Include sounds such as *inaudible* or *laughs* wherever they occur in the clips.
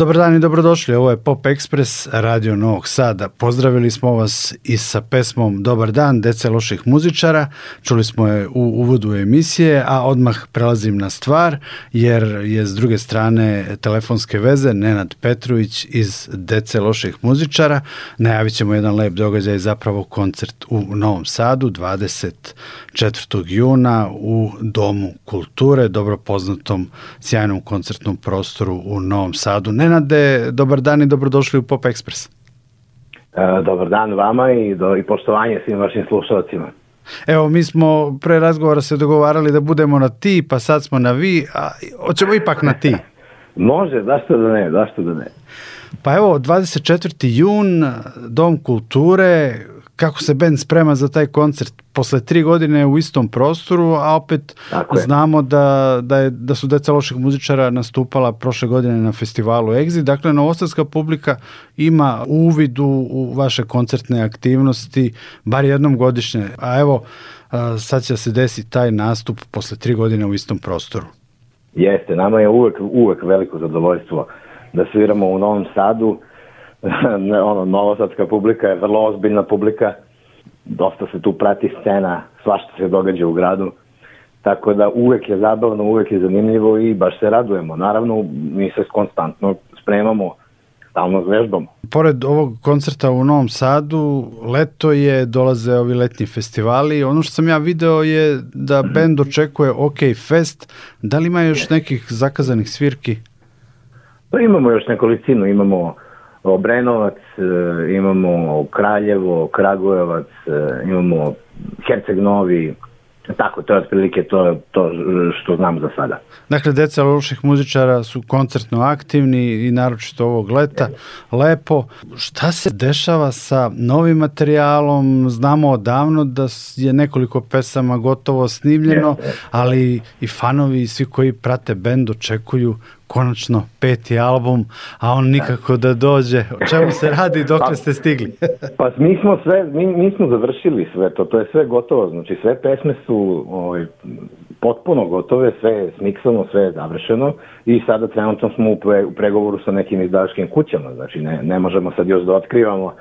Dobar dan i dobrodošli, ovo je Pop Express, radio Novog Sada. Pozdravili smo vas i sa pesmom Dobar dan, dece loših muzičara. Čuli smo je u uvodu emisije, a odmah prelazim na stvar, jer je s druge strane telefonske veze Nenad Petrović iz Dece loših muzičara. Najavit ćemo jedan lep događaj, zapravo koncert u Novom Sadu, 24. juna u Domu kulture, dobro poznatom sjajnom koncertnom prostoru u Novom Sadu. Nenad Nenade, dobar dan i dobrodošli u Pop Express. E, dobar dan vama i, do, i poštovanje svim vašim slušalcima. Evo, mi smo pre razgovora se dogovarali da budemo na ti, pa sad smo na vi, a hoćemo ipak na ti. *laughs* Može, zašto da ne, zašto da ne. Pa evo, 24. jun, Dom kulture, kako se band sprema za taj koncert posle tri godine u istom prostoru, a opet dakle. znamo da, da, je, da su deca loših muzičara nastupala prošle godine na festivalu Exit. Dakle, novostarska publika ima uvid u, u vaše koncertne aktivnosti bar jednom godišnje. A evo, sad će se desiti taj nastup posle tri godine u istom prostoru. Jeste, nama je uvek, uvek veliko zadovoljstvo da sviramo u Novom Sadu, *laughs* ono, novosadska publika je vrlo ozbiljna publika, dosta se tu prati scena, svašta se događa u gradu, tako da uvek je zabavno, uvek je zanimljivo i baš se radujemo. Naravno, mi se konstantno spremamo stalno vežbamo. Pored ovog koncerta u Novom Sadu, leto je, dolaze ovi letni festivali. Ono što sam ja video je da *clears throat* bend očekuje OK Fest. Da li ima još nekih zakazanih svirki? Pa imamo još nekolicinu, imamo Obrenovac, e, imamo Kraljevo, Kragujevac, e, imamo Herceg Novi, Tako, to je otprilike to, to što znam za sada. Dakle, deca loših muzičara su koncertno aktivni i naročito ovog leta. Lepo. Šta se dešava sa novim materijalom? Znamo odavno da je nekoliko pesama gotovo snimljeno, ali i fanovi i svi koji prate bend očekuju konačno peti album, a on nikako da dođe. O čemu se radi, dok pa, ste stigli? *laughs* pa mi smo sve, mi, mi smo završili sve to, to je sve gotovo, znači sve pesme su ovaj, potpuno gotove, sve smiksano, sve je završeno i sada trenutno smo u, pre, u pregovoru sa nekim izdavačkim kućama, znači ne, ne možemo sad još da otkrivamo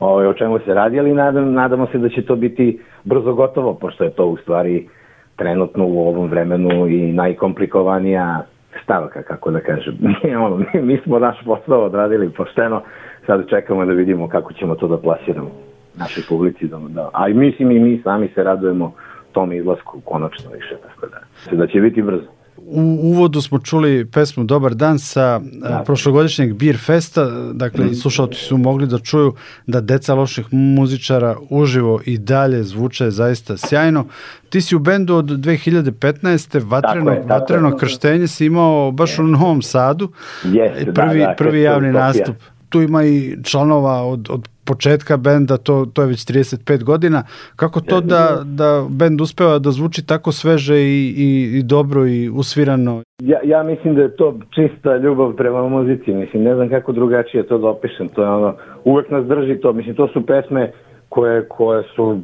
ovaj, o čemu se radi, ali nadam, nadamo se da će to biti brzo gotovo, pošto je to u stvari trenutno u ovom vremenu i najkomplikovanija stavaka, kako da kažem. *laughs* ono, mi smo naš posao odradili pošteno, sad čekamo da vidimo kako ćemo to da plasiramo našoj publici. Da, da. A mislim i mi sami se radujemo tom izlasku konačno više, tako da. Da će biti brzo. U uvodu smo čuli pesmu Dobar dan sa dakle. prošlogodišnjeg Beer Festa, dakle i mm. slušalci su mogli da čuju da deca loših muzičara uživo i dalje zvuče zaista sjajno. Ti si u bendu od 2015. Vatreno, tako vatreno je. krštenje si imao baš u Novom Sadu, yes, prvi, da, da, prvi javni nastup. Tu ima i članova od, od početka benda, to, to je već 35 godina. Kako to e, da, da, da bend uspeva da zvuči tako sveže i, i, i dobro i usvirano? Ja, ja mislim da je to čista ljubav prema muzici, mislim, ne znam kako drugačije to da opišem, to je ono, uvek nas drži to, mislim, to su pesme koje, koje su,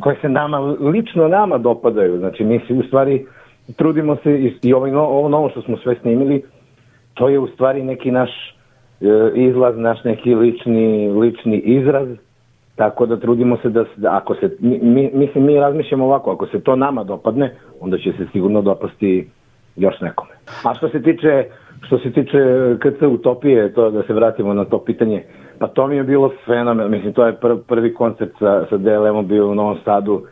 koje se nama, lično nama dopadaju, znači mi se u stvari trudimo se i, i ovo, ovaj ovo novo što smo sve snimili, to je u stvari neki naš E, izlaz, naš neki lični, lični izraz, tako da trudimo se da, da ako se, mi, mislim, mi razmišljamo ovako, ako se to nama dopadne, onda će se sigurno dopasti još nekome. A što se tiče što se tiče KC utopije, to da se vratimo na to pitanje, pa to mi je bilo fenomen, mislim, to je pr prvi koncert sa, sa DLM-om bio u Novom Sadu,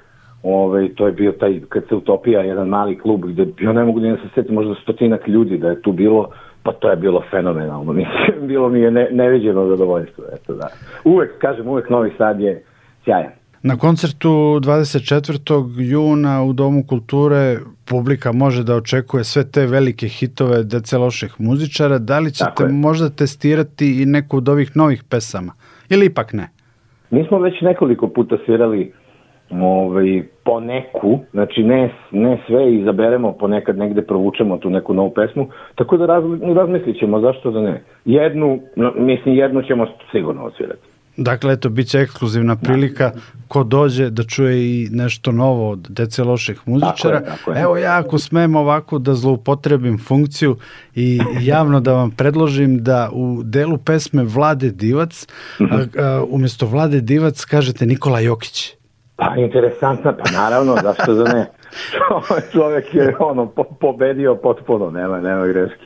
Ove, ovaj, to je bio taj KC Utopija, jedan mali klub gde ja ne mogu da se setim, možda stotinak ljudi da je tu bilo Pa to je bilo fenomenalno, *laughs* mislim, bilo mi je ne, neviđeno zadovoljstvo, eto da. Uvek, kažem, uvek Novi Sad je sjajan. Na koncertu 24. juna u Domu kulture publika može da očekuje sve te velike hitove dece loših muzičara. Da li ćete možda testirati i neku od ovih novih pesama? Ili ipak ne? Mi smo već nekoliko puta svirali ovaj, po neku, znači ne, ne sve izaberemo, ponekad negde provučemo tu neku novu pesmu, tako da raz, razmislit ćemo zašto da ne. Jednu, no, mislim jednu ćemo sigurno osvirati. Dakle, eto, bit će ekskluzivna da. prilika da. ko dođe da čuje i nešto novo od dece loših muzičara. Tako je, tako je. Evo ja ako smem ovako da zloupotrebim funkciju i javno da vam predložim da u delu pesme Vlade Divac, mhm. a, a, umesto Vlade Divac kažete Nikola Jokić. Pa interesantna, pa naravno, zašto da, da ne? Ovaj Čovek je ono po, pobedio potpuno, nema, nema greške.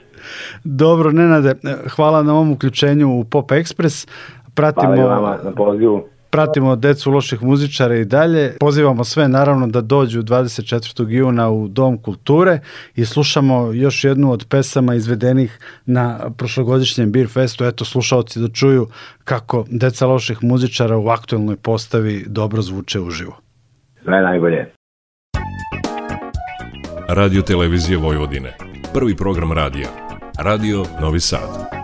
Dobro, Nenade, hvala na ovom uključenju u Pop Express. Pratimo... Hvala i na pozivu pratimo decu loših muzičara i dalje. Pozivamo sve naravno da dođu 24. juna u Dom kulture i slušamo još jednu od pesama izvedenih na prošlogodišnjem Beer Festu. Eto, slušalci da čuju kako deca loših muzičara u aktuelnoj postavi dobro zvuče uživo. Sve najbolje. Radio Televizije Vojvodine. Prvi program radija. Radio Novi Sad.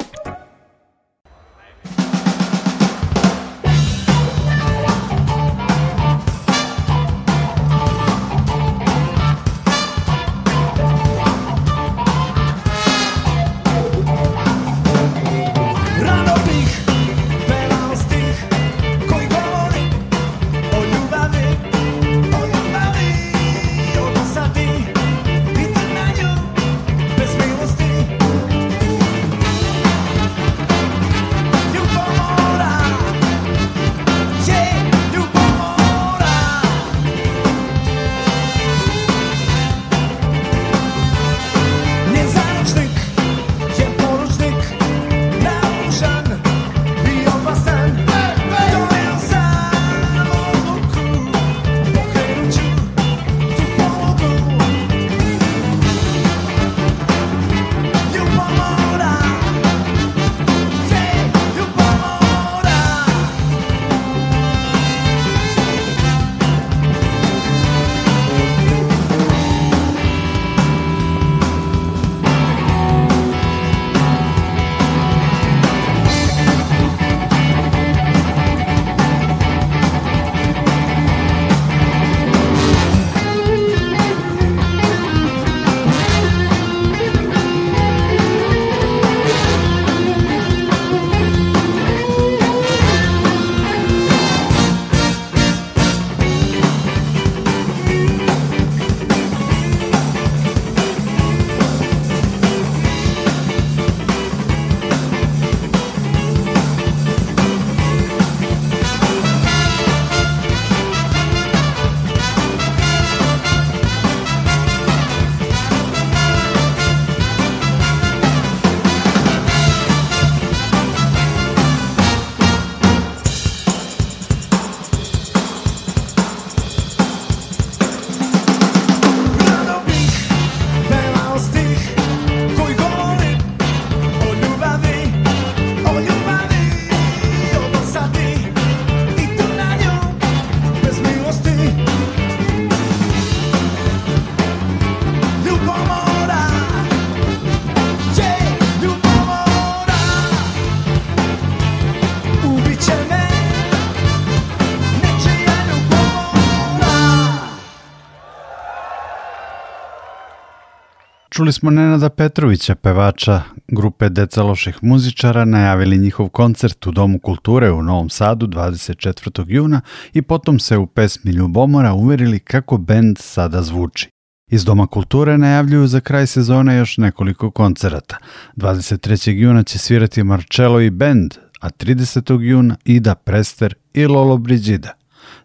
Čuli smo Nenada Petrovića, pevača grupe Deca loših muzičara, najavili njihov koncert u Domu kulture u Novom Sadu 24. juna i potom se u pesmi Ljubomora uverili kako bend sada zvuči. Iz Doma kulture najavljuju za kraj sezone još nekoliko koncerata. 23. juna će svirati Marcello i bend, a 30. juna Ida Prester i Lolo Brigida.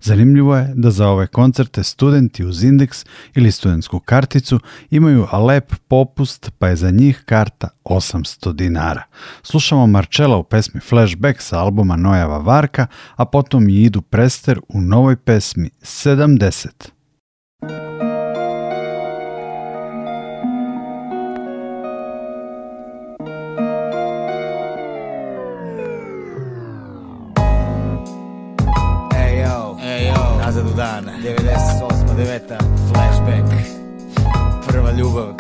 Zanimljivo je da za ove koncerte studenti uz indeks ili studentsku karticu imaju lep popust pa je za njih karta 800 dinara. Slušamo Marcella u pesmi Flashback sa albuma Nojava Varka, a potom i idu Prester u novoj pesmi 70. Valeu,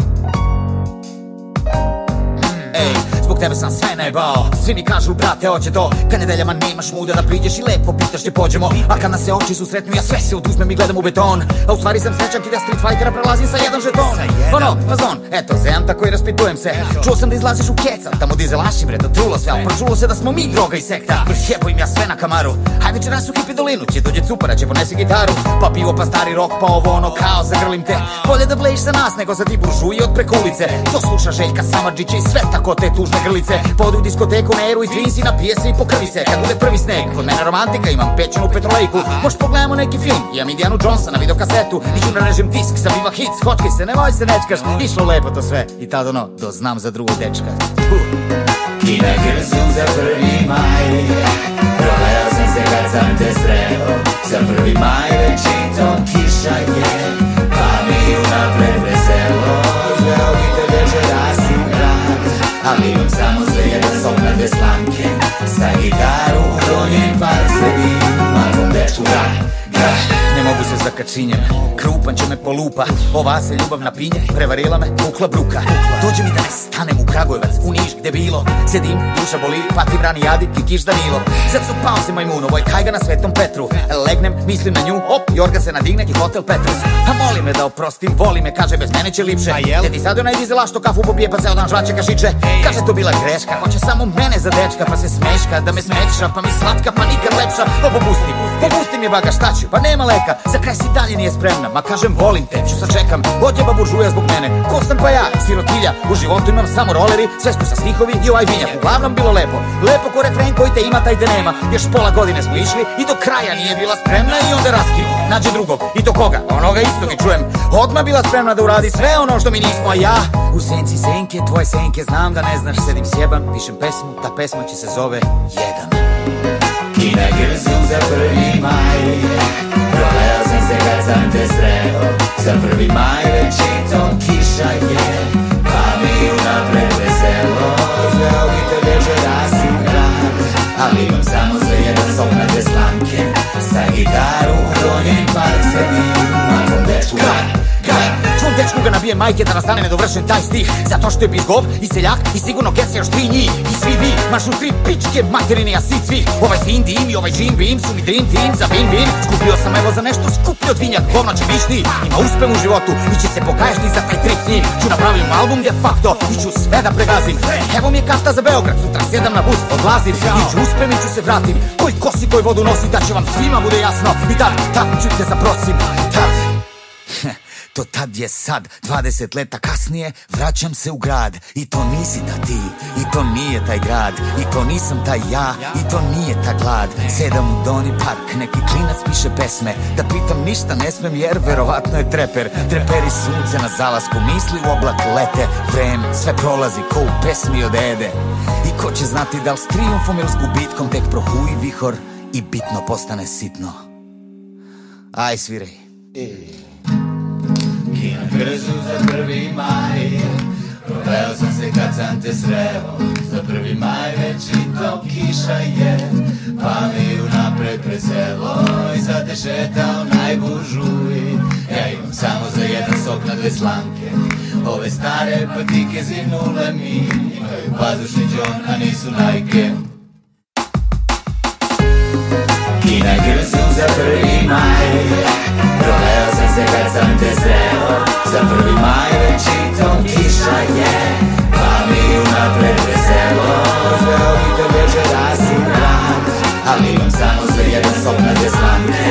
zbog tebe sam sve najbao Svi mi kažu brate hoće to Kad nedeljama nemaš muda da priđeš i lepo pitaš gdje pođemo A kad nas se oči susretnu ja sve se oduzmem i gledam u beton A u stvari sam srećan kid Street Fightera prelazim sa jedan žeton Ono, fazon, eto zemam tako i raspitujem se Čuo sam da izlaziš u keca, tamo dizelaši bre da trulo sve Al e. pročulo se da smo mi droga i sekta Jebo im ja sve na kamaru Haj večeras u hipi dolinu će dođe cupara će ponese gitaru Pa pivo pa stari rok pa ovo ono kao zagrlim te Bolje da blejiš sa nas nego za ti buržuji od preko ulice To sluša Željka Samadžića i sve tako te tužne grlice Podu diskoteku na eru i drinsi na pijese i pokrvi se Kad bude prvi sneg, kod mene romantika imam pećinu petrolejku Možeš pogledamo neki film, imam Indianu Jonesa na videokasetu I ću narežem disk sa Viva Hits, hočkaj se, nemoj se nečkaš Išlo lepo to sve i tad ono, do znam za drugog dečka uh. I na grzu za prvi maj Proveo sam se kad sam te sreo Za prvi maj već to kiša je Pa mi unapred Amigos, estamos leyendo las sombras de Slanken. Esta guitarra, un rollo en Barcelona. dečku da, da Ne mogu se zakačinjem, krupan će me polupa Ova se ljubav napinje, prevarila me kukla bruka Dođe mi da ne stanem u Kragujevac, u Niš gde bilo Sedim, duša boli, pati brani jadi, kikiš Danilo Zad su pao se majmunovoj, kajga na Svetom Petru Legnem, mislim na nju, op, Jorga se nadigne i hotel Petrus Pa moli me da oprostim, voli me, kaže bez mene će lipše A jel? Dedi sad onaj dizela što kafu popije pa ceo dan žvače kašiče Kaže to bila greška, hoće samo mene za dečka Pa se smeška, da me smekša, pa mi slatka, pa nikad lepša Pa popusti, pusti gusti mi baga, šta ću, pa nema leka Za kraj si dalje nije spremna, ma kažem volim te Ću sačekam, odjeba buržuja zbog mene Ko sam pa ja, sirotilja, u životu imam samo roleri Svesku sa stihovi i ovaj vinjak Uglavnom bilo lepo, lepo ko refren koji te ima taj te da nema Još pola godine smo išli i do kraja nije bila spremna I onda raskinu, nađe drugog, i to koga, onoga istog i čujem Odma bila spremna da uradi sve ono što mi nismo, a ja U senci senke, tvoje senke, znam da ne znaš Sedim sjeban, pišem pesmu, ta pesma će se zove Jedan i na grzu za prvi maj Prodajao sam se kad sam te sreo Za prvi maj već to kiša je Pa mi unapred veselo Zveo bi te večeras da u grad Ali imam samo za jedan sok na te slanke Sa gitaru u donjem park sedim Matom dečku Dečku ga nabijem majke da nastane nedovršen taj stih Zato što je bizgov i seljak i sigurno kese još tri njih I svi vi, mašu tri pičke materine, a svi cvih Ovaj fin dim i ovaj džin bim su mi dream team za bim bim Skupio sam evo za nešto skuplje od vinjak, govno će mišti Ima uspem u životu i će se pokaješ ti za taj trip s njim Ču napravim album de facto i ću sve da pregazim Evo mi je karta za Beograd, sutra sjedam na bus, odlazim I ću uspem i ću se vratim, koji kosi koji vodu nosi Da će vam svima bude jasno i tad, tad ću te zaprosim Tad, *laughs* To tad je sad, 20 leta kasnije vraćam se u grad I to nisi da ti, i to nije taj grad I to nisam taj ja, i to nije ta glad Sedam u Doni Park, neki klinac piše pesme Da pitam ništa ne smem jer verovatno je treper Treperi sunce na zalasku, misli u oblak lete Vreme, sve prolazi ko u pesmi od Ede I ko će znati da li s triumfom ili s gubitkom Tek prohuji vihor i bitno postane sitno Aj svirej. E brzo za prvi maj Proveo sam se kad sam te sreo Za prvi maj već i to kiša je Pa mi napred preselo I sad te šetao najbužuj Ja imam samo za jedan sok na dve slanke Ove stare patike zinule mi Imaju pazušni džon, a nisu najke I na grzu za prvi maj Proveo sam se kad sam te sreo Za prvi maj već čitom kiša je Pa mi unapred veselo Zveo mi te večeras u grad Ali imam samo za jedan stop na te slatke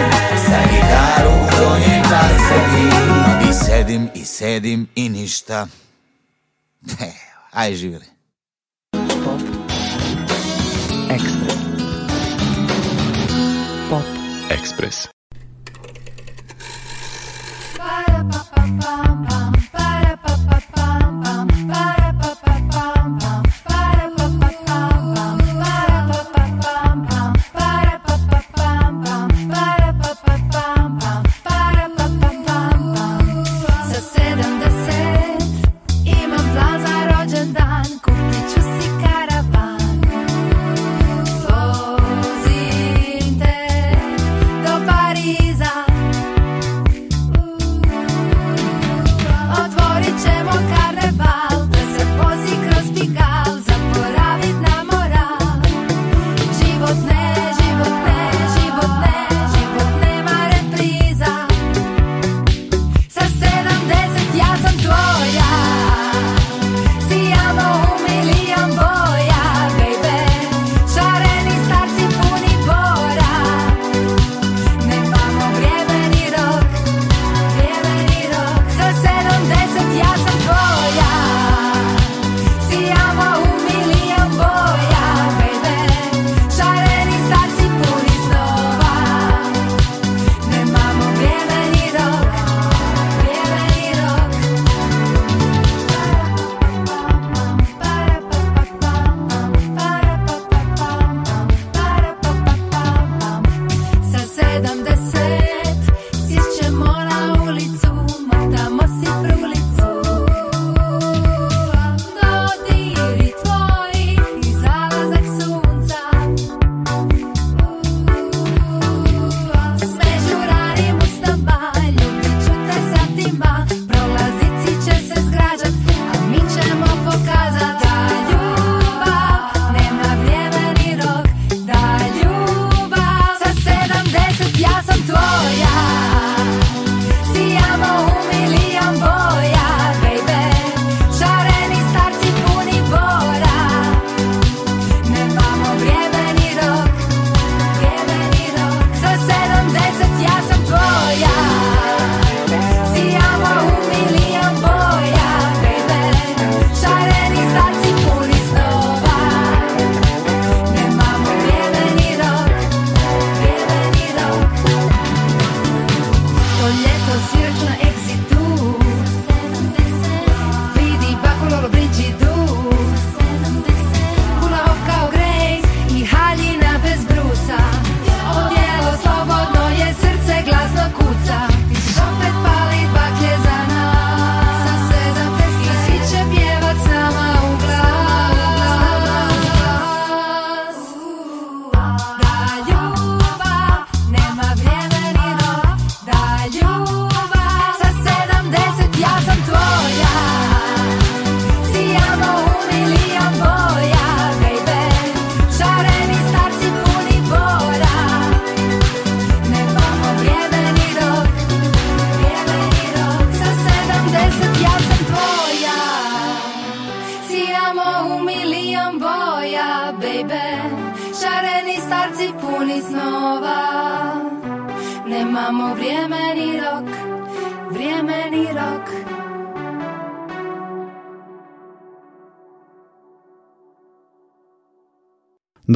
Sa gitaru u donjem kalcegi da I sedim i sedim i ništa Aj živjeli Pop Ekspres Pop Ekspres bum, bum.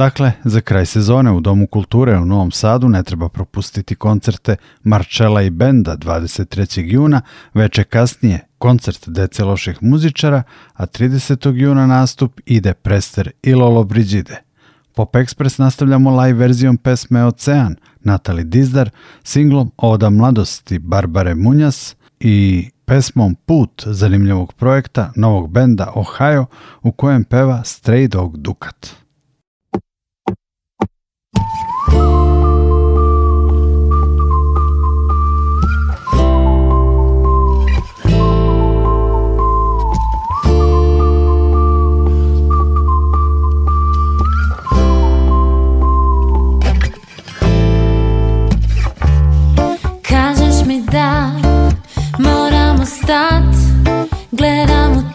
Dakle, za kraj sezone u Domu kulture u Novom Sadu ne treba propustiti koncerte Marčela i Benda 23. juna, veče kasnije koncert Dece loših muzičara, a 30. juna nastup ide Prester i Lolo Brigide. Pop Express nastavljamo live verzijom pesme Ocean, Natali Dizdar, singlom Oda mladosti Barbare Munjas i pesmom Put zanimljivog projekta novog benda Ohio u kojem peva Stray Dog Dukat.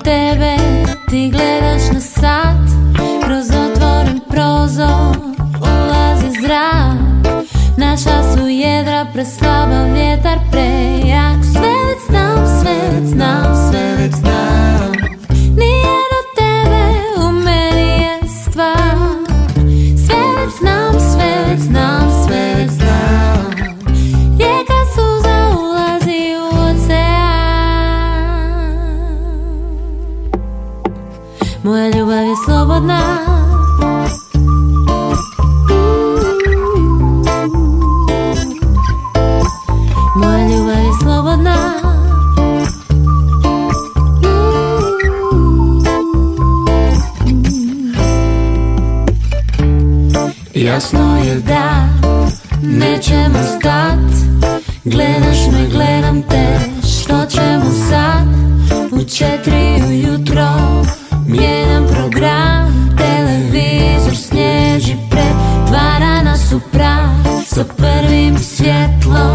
tebe Ti gledaš na sat Kroz otvoren prozor Ulazi zrak Naša su jedra preslaba Vjetar prejak Sve već znam, sve već znam Sve već znam Nije do tebe U meni je stvar Sve već znam, sve već znam Jasno je da nećemo stat Gledaš me, gledam te, što ćemo sad U četiri ujutro mijenjam program Televizor snježi pretvara nas u prah Sa prvim svjetlom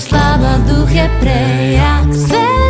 slaba duh je prejak svet.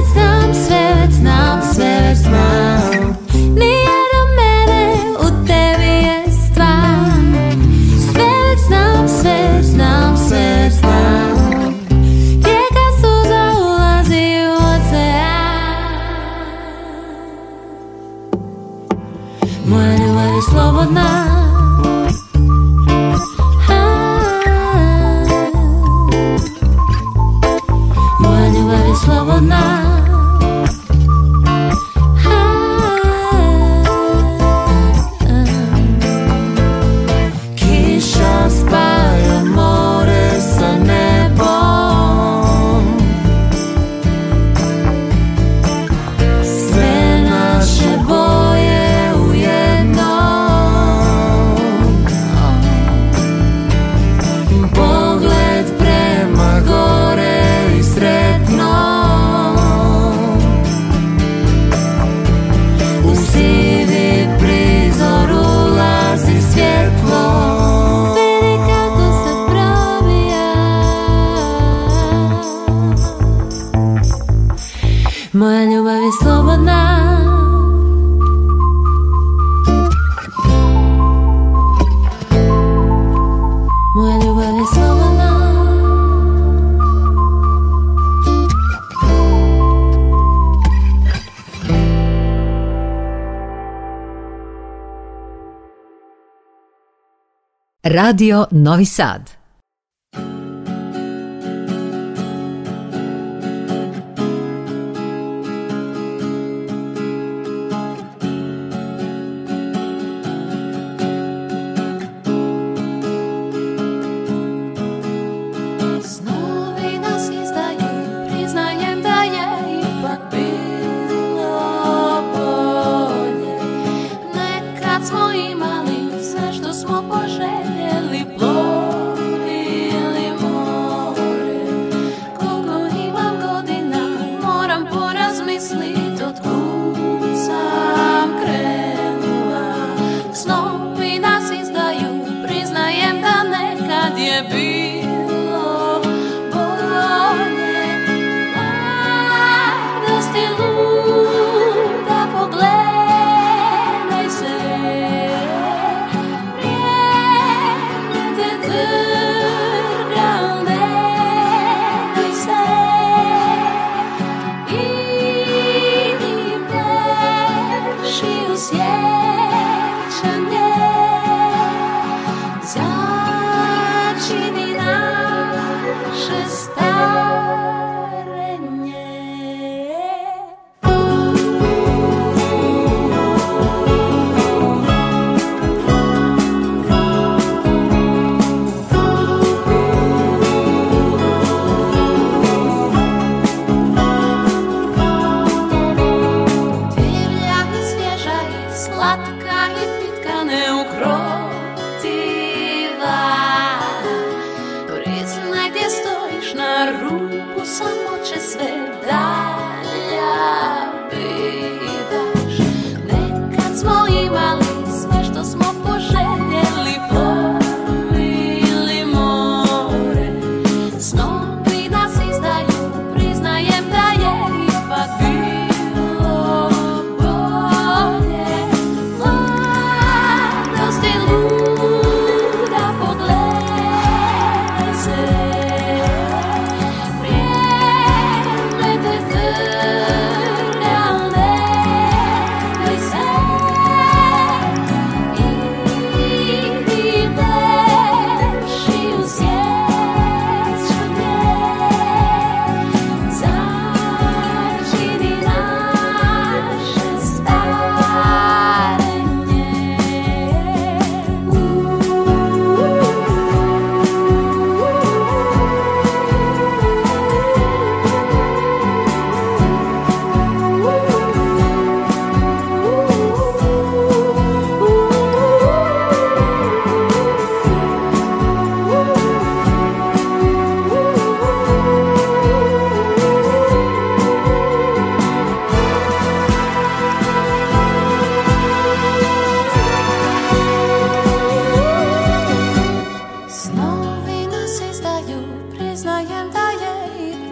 Radio Novi Sad.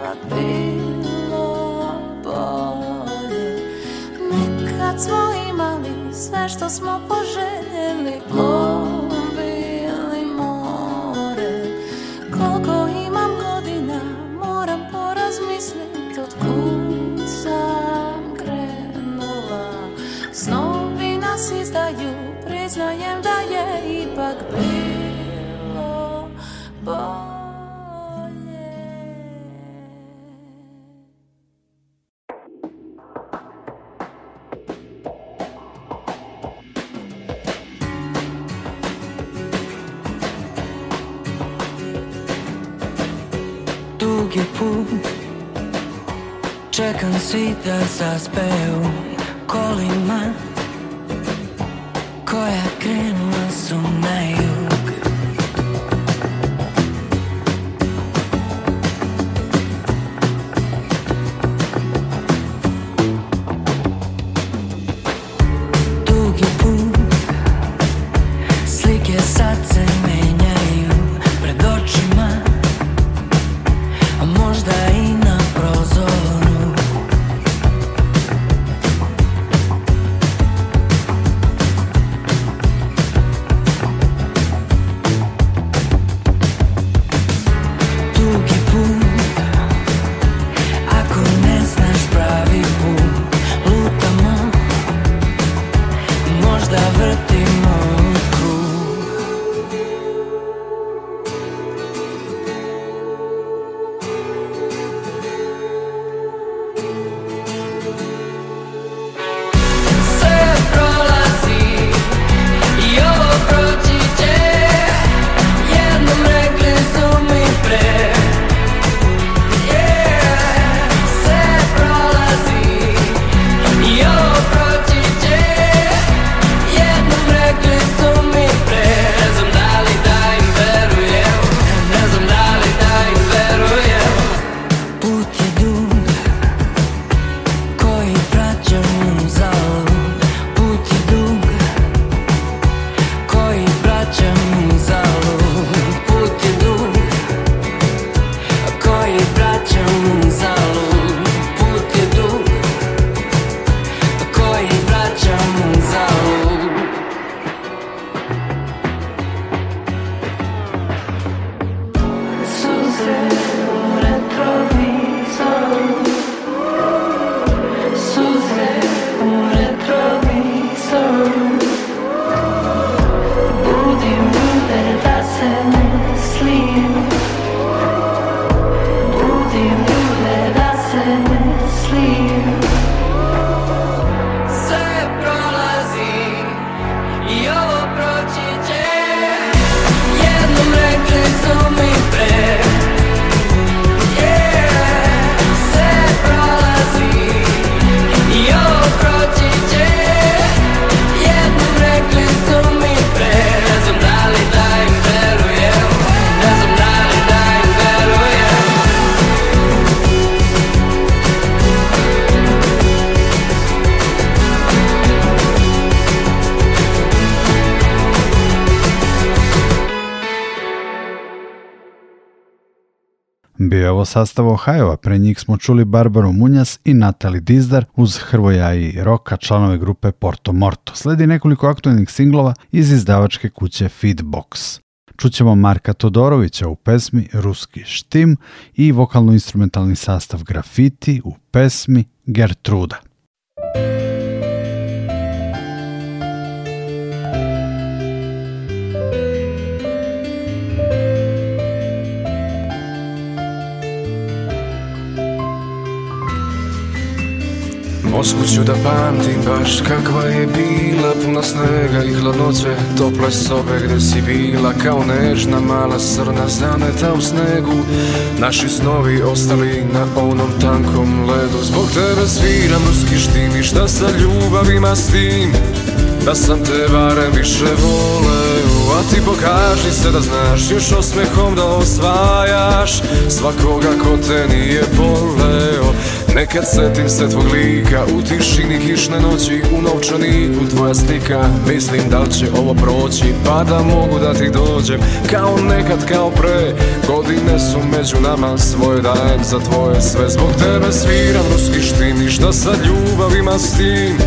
ma bilo bolje Nekad smo imali sve što smo poželjeli plod Svi da zaspeju kolima Koja krenula su na jug je ovo sastav Ohajova, pre njih smo čuli Barbaru Munjas i Natali Dizdar uz Hrvoja i Roka, članove grupe Porto Morto. Sledi nekoliko aktualnih singlova iz izdavačke kuće Feedbox. Čućemo Marka Todorovića u pesmi Ruski štim i vokalno-instrumentalni sastav Grafiti u pesmi Gertruda. Gertruda. Oskuću da pamtim baš kakva je bila Puna snega i hladnoće, tople sobe gde si bila Kao nežna mala srna zameta u snegu Naši snovi ostali na onom tankom ledu Zbog tebe sviram ruski štim i šta sa ljubavima s tim Da sam te barem više voleo A ti pokaži se da znaš još osmehom da osvajaš Svakoga ko te nije voleo Nekad setim se tvog lika U tišini kišne noći U novčaniku tvoja slika Mislim da će ovo proći Pa da mogu da ti dođem Kao nekad kao pre Godine su među nama Svoje dajem za tvoje sve Zbog tebe sviram ruski štin I šta sad ljubav s tim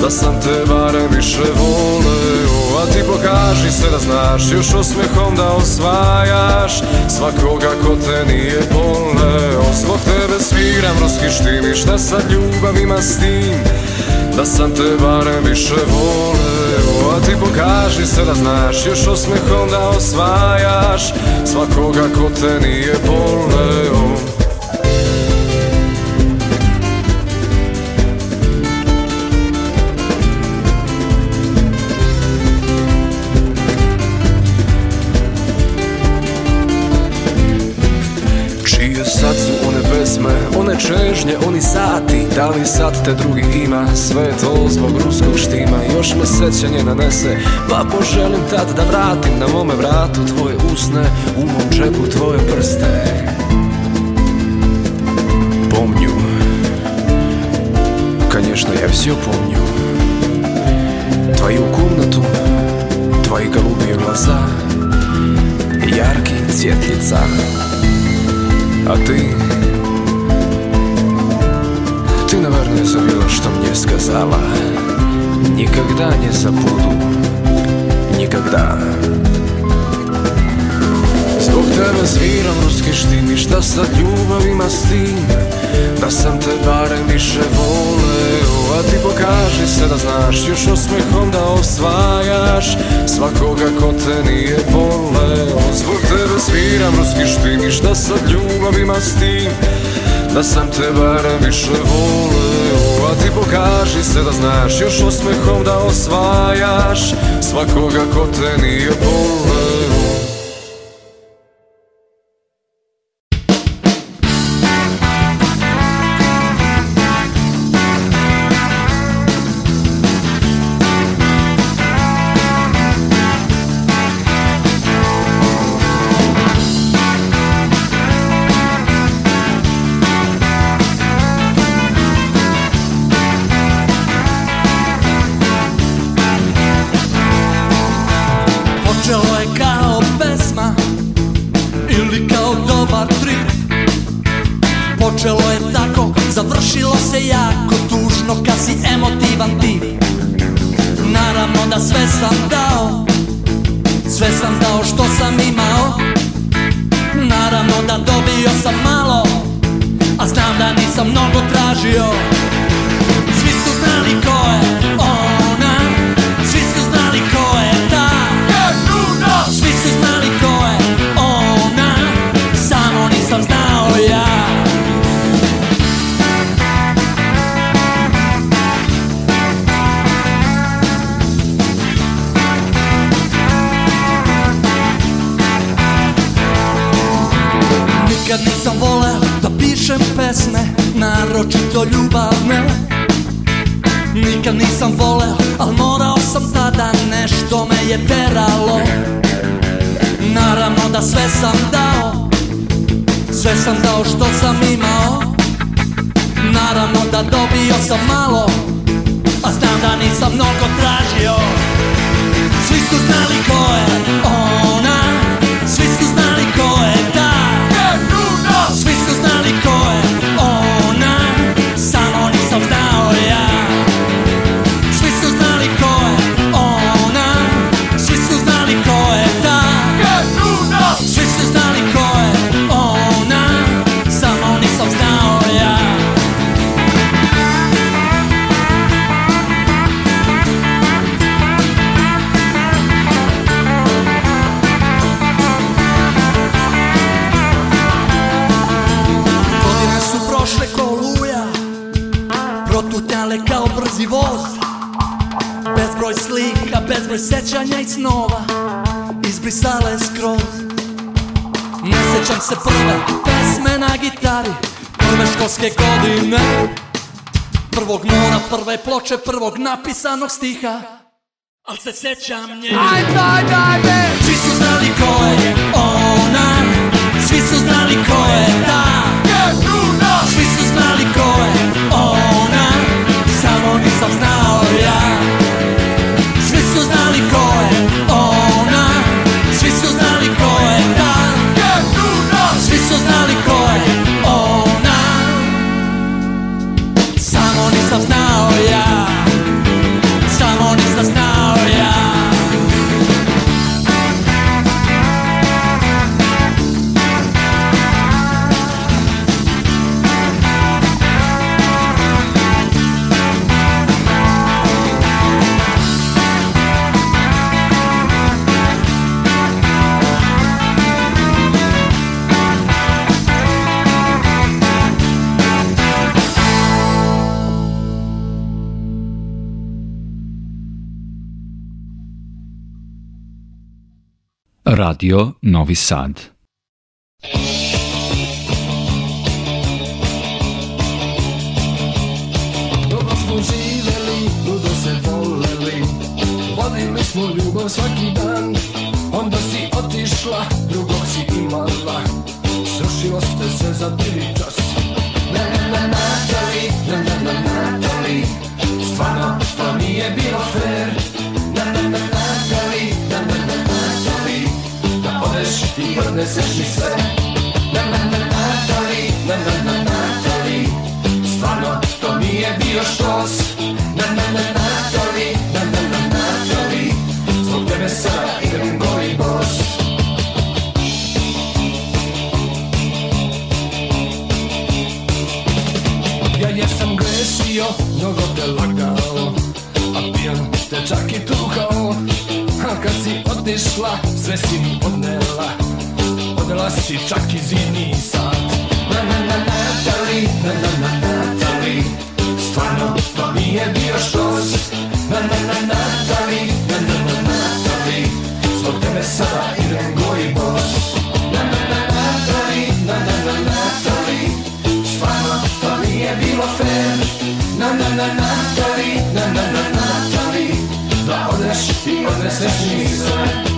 Da sam te bare više voleo A ti pokaži se da znaš Još osmehom da osvajaš Svakoga ko te nije voleo Zbog tebe sviram Rozhišti mi šta sad ljubav ima s tim Da sam te barem više voleo A ti pokaži se da znaš Još osmehom da osvajaš Svakoga ko te nije voleo Da li sad te drugi ima Sve je to zbog ruskog štima Još me sećanje nanese Pa poželim tad da vratim Na mome vratu tvoje usne U mom džepu tvoje prste Помню Конечно, я все помню Твою комнату Твои голубые глаза Яркий цвет лица А ты время за что мне сказала Никогда не забуду, никогда Zbog tebe sviram ruske štimi Šta sad ljubavima s tim Da sam te barem više voleo A ti pokaži se da znaš Još osmehom da osvajaš Svakoga ko te nije voleo Zbog tebe sviram ruske štimi Šta sad ljubavima s tim Da sam te barem više voleo A ti pokaži se da znaš Još osmehom da osvajaš Svakoga ko te nije voleo ploče prvog napisanog stiha Al se sećam nje Aj, daj, daj, ne Svi su znali ko je ona Svi su znali ko je ta Radio Novi Sad. Dobro smo živeli, ludo se voleli, vodili smo ljubav svaki dan, onda si otišla, drugog si imala, srušilo ste se za prvi čas. odneseš mi sve Na na na Natori, na na na Natori Stvarno to nije bio štos Na na na Natori, na na na Natori Zbog tebe sada igram goli bos Ja jesam grešio, mnogo te lagao A pijan te čak i tukao A kad si otišla, sve si mi odnela uzela si čak i zidni sad Na na na Natali, na na na Natali Stvarno to nije bio štos Na na na Natali, na na na Natali Zbog tebe sada idem go bos Na na na Natali, na na na Natali Stvarno to nije bilo fair Na na na Natali, na na na Natali Da odeš i odneseš mi sve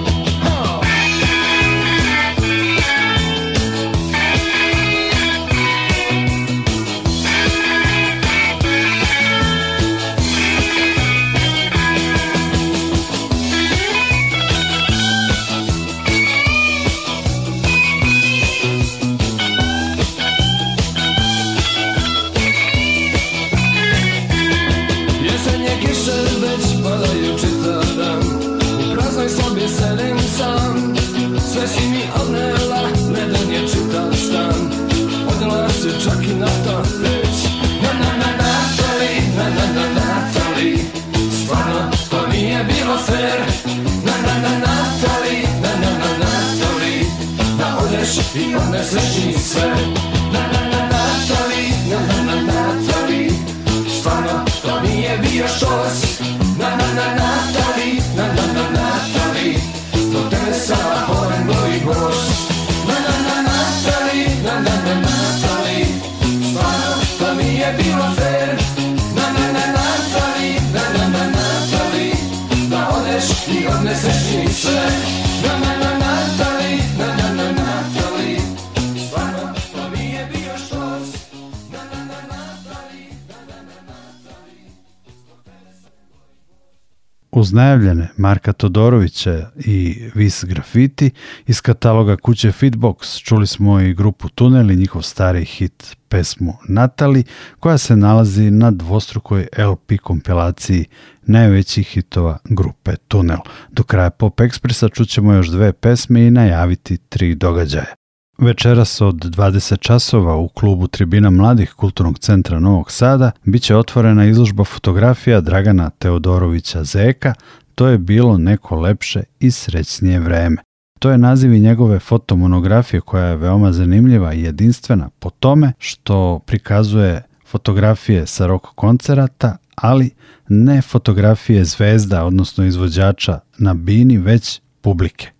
najavljene Marka Todorovića i Vis Graffiti iz kataloga kuće Fitbox čuli smo i grupu Tunel i njihov stari hit pesmu Natali koja se nalazi na dvostrukoj LP kompilaciji najvećih hitova grupe Tunel. Do kraja Pop Expressa čućemo još dve pesme i najaviti tri događaja. Večeras od 20 časova u klubu Tribina mladih Kulturnog centra Novog Sada biće otvorena izložba fotografija Dragana Teodorovića Zeka To je bilo neko lepše i srećnije vreme. To je naziv i njegove fotomonografije koja je veoma zanimljiva i jedinstvena po tome što prikazuje fotografije sa rock koncerata, ali ne fotografije zvezda, odnosno izvođača na bini, već publike.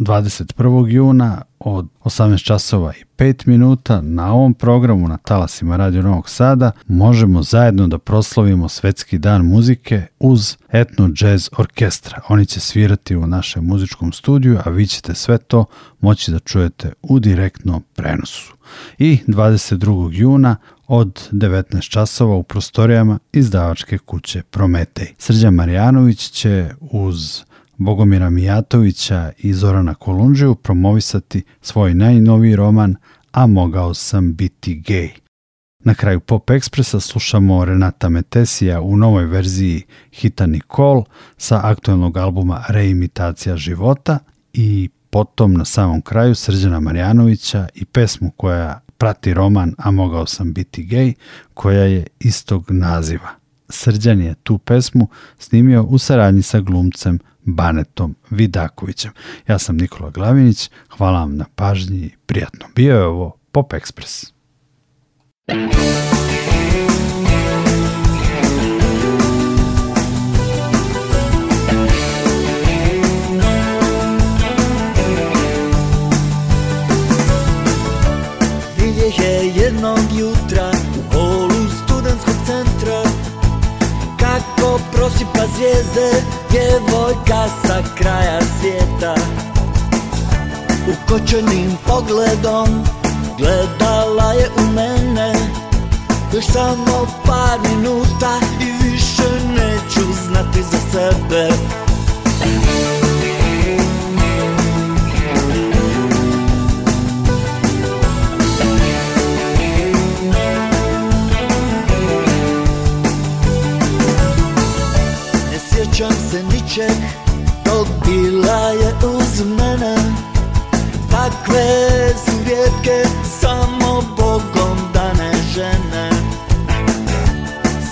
21. juna od 18 časova i 5 minuta na ovom programu na talasima Radio Novog Sada možemo zajedno da proslavimo Svetski dan muzike uz Etno Jazz Orkestra. Oni će svirati u našem muzičkom studiju, a vi ćete sve to moći da čujete u direktnom prenosu. I 22. juna od 19 časova u prostorijama izdavačke kuće Prometej. Srđan Marjanović će uz Bogomira Mijatovića i Zorana Kolundžiju promovisati svoj najnoviji roman A mogao sam biti gej. Na kraju Pop Ekspresa slušamo Renata Metesija u novoj verziji Hita Nikol sa aktuelnog albuma Reimitacija života i potom na samom kraju Srđana Marjanovića i pesmu koja prati roman A mogao sam biti gej koja je istog naziva. Srđan je tu pesmu snimio u saradnji sa glumcem Banetom Vidakovićem. Ja sam Nikola Glavinić, hvala vam na pažnji i prijatno. Bio je ovo Pop Express. Biljež je jednog jutra u holu studentskog centra Kako prosipa zvijezde, pjeva Slika sa kraja svijeta Ukočenim pogledom Gledala je u mene Još samo par minuta I više neću znati za sebe Bila je uz mene Takve su rijetke Samo Bogom dane žene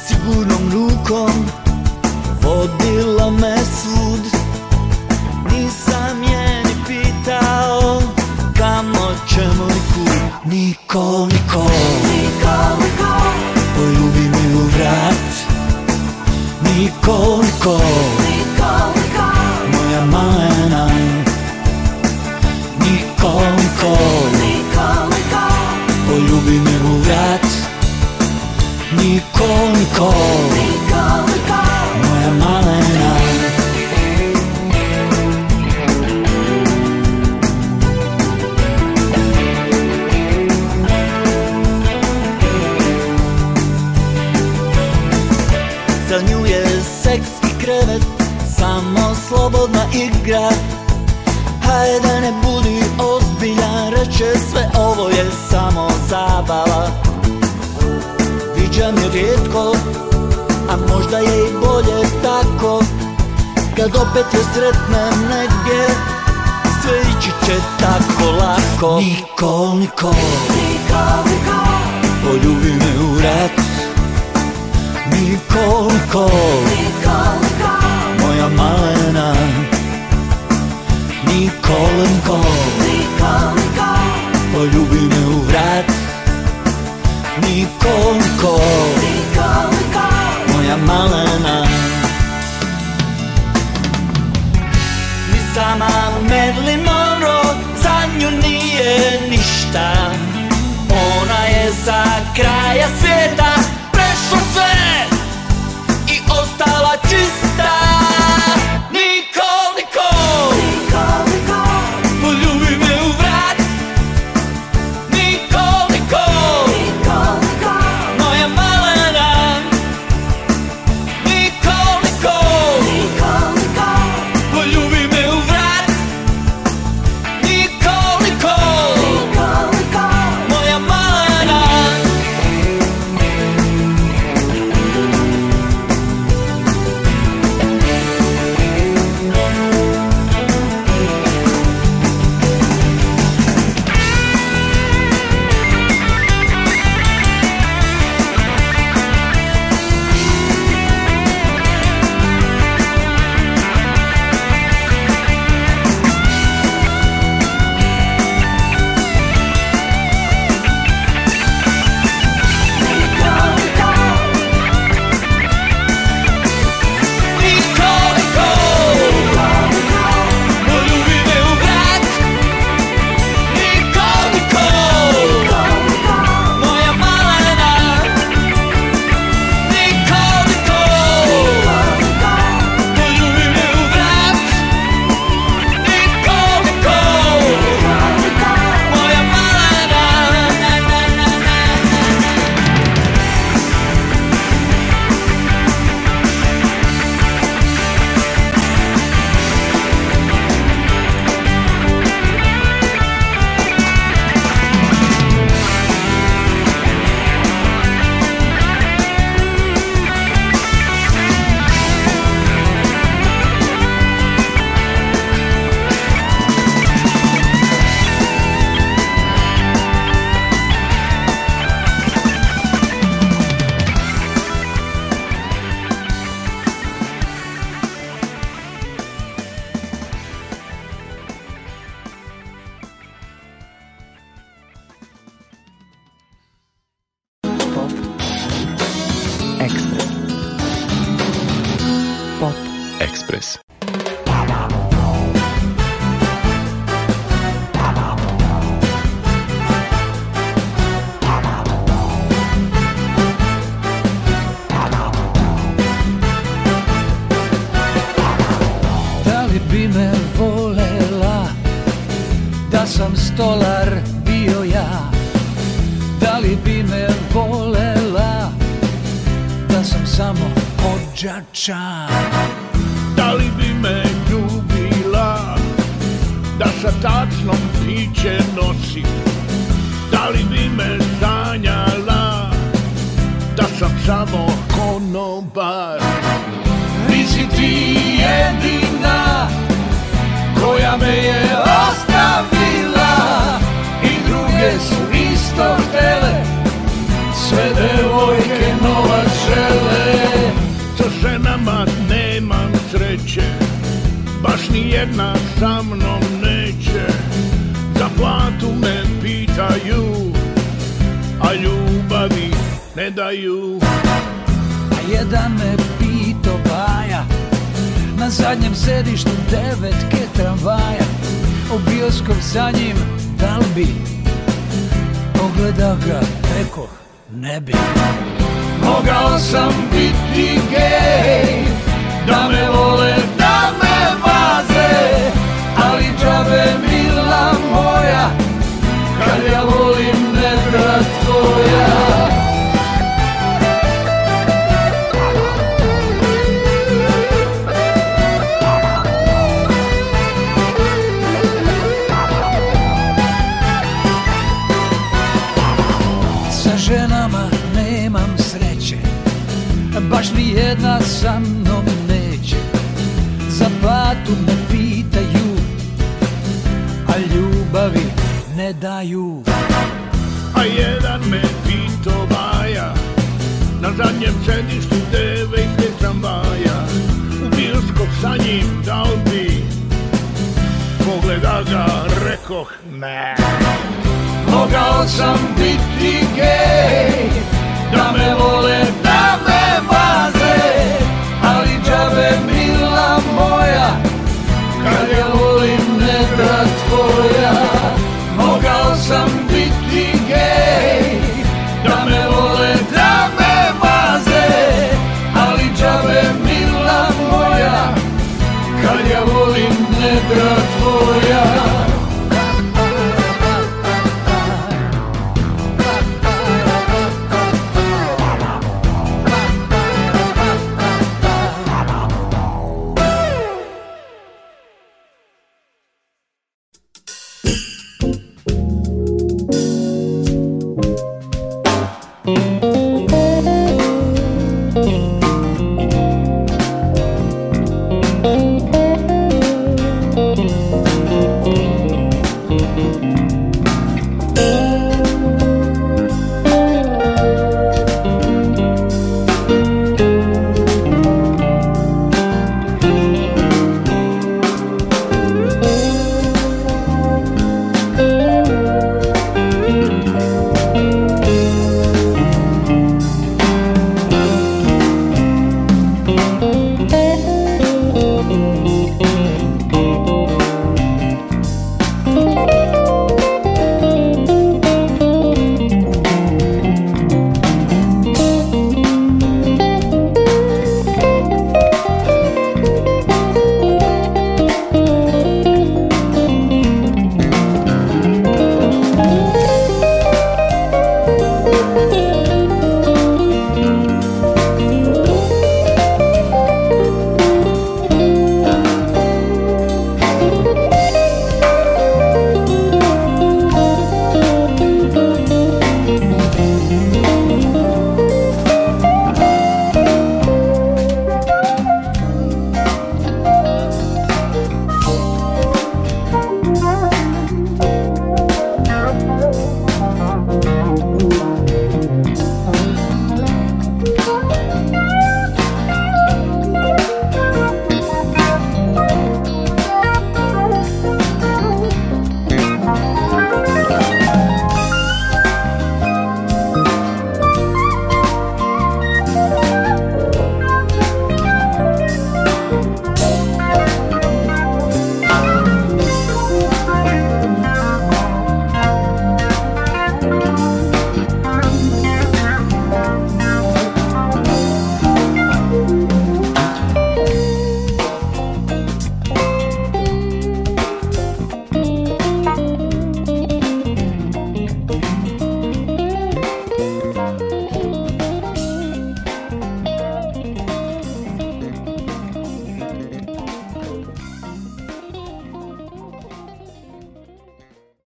Sigurnom rukom Vodila me svud Nisam je ni pitao Kamo, čemu i kud Niko, niko Niko, niko Poljubi mi u vrat Niko, niko Nikol, Nikol, Nikol, Nikol Moja malena Za nju je seks i krevet Samo slobodna igra Hajde da ne budi ozbiljan Reče sve ovo je samo zabava viđam je rijetko A možda je i bolje tako Kad opet je sretnem negdje Sve ići će tako lako Nikol, Nikol Nikol, Nikol Poljubi me u rat Nikol, Nikol Nikol, Nikol Moja malena Nikol, Nikol Nikol, Nikol Poljubi me u vrat Nikolko Nikolko Moja malena Ni sama Marilyn Monroe Za nju nije ništa Ona je za kraja svijeta izvođača Da li bi me ljubila Da sa tačnom piće nosim Da li bi me sanjala Da sam samo konobar Nisi ti jedina Koja me je ostavila I druge su isto htele Sve deo neće Baš ni jedna sa mnom neće Za platu me pitaju A ljubavi ne daju A jedan me pito baja Na zadnjem sedištu devetke tramvaja U bioskop sa njim da bi Pogledao ga neko ne bi Mogao sam biti gej da me vole, da me maze Ali džabe mila moja, kad ja volim nebra tvoja baš ni jedna sa mnom ratu ne pitaju A ljubavi ne daju A jedan me pito vaja Na zadnjem sedištu devojke tramvaja U bioskop sa njim dao bi Pogleda ga, rekoh ne Mogao sam biti gej Da me vole, da me maze Ali džabe mi moja Kad ja volim nebra tvoja Mogao sam biti gej Da me vole, da me maze Ali džabe mila moja Kad ja volim nebra tvoja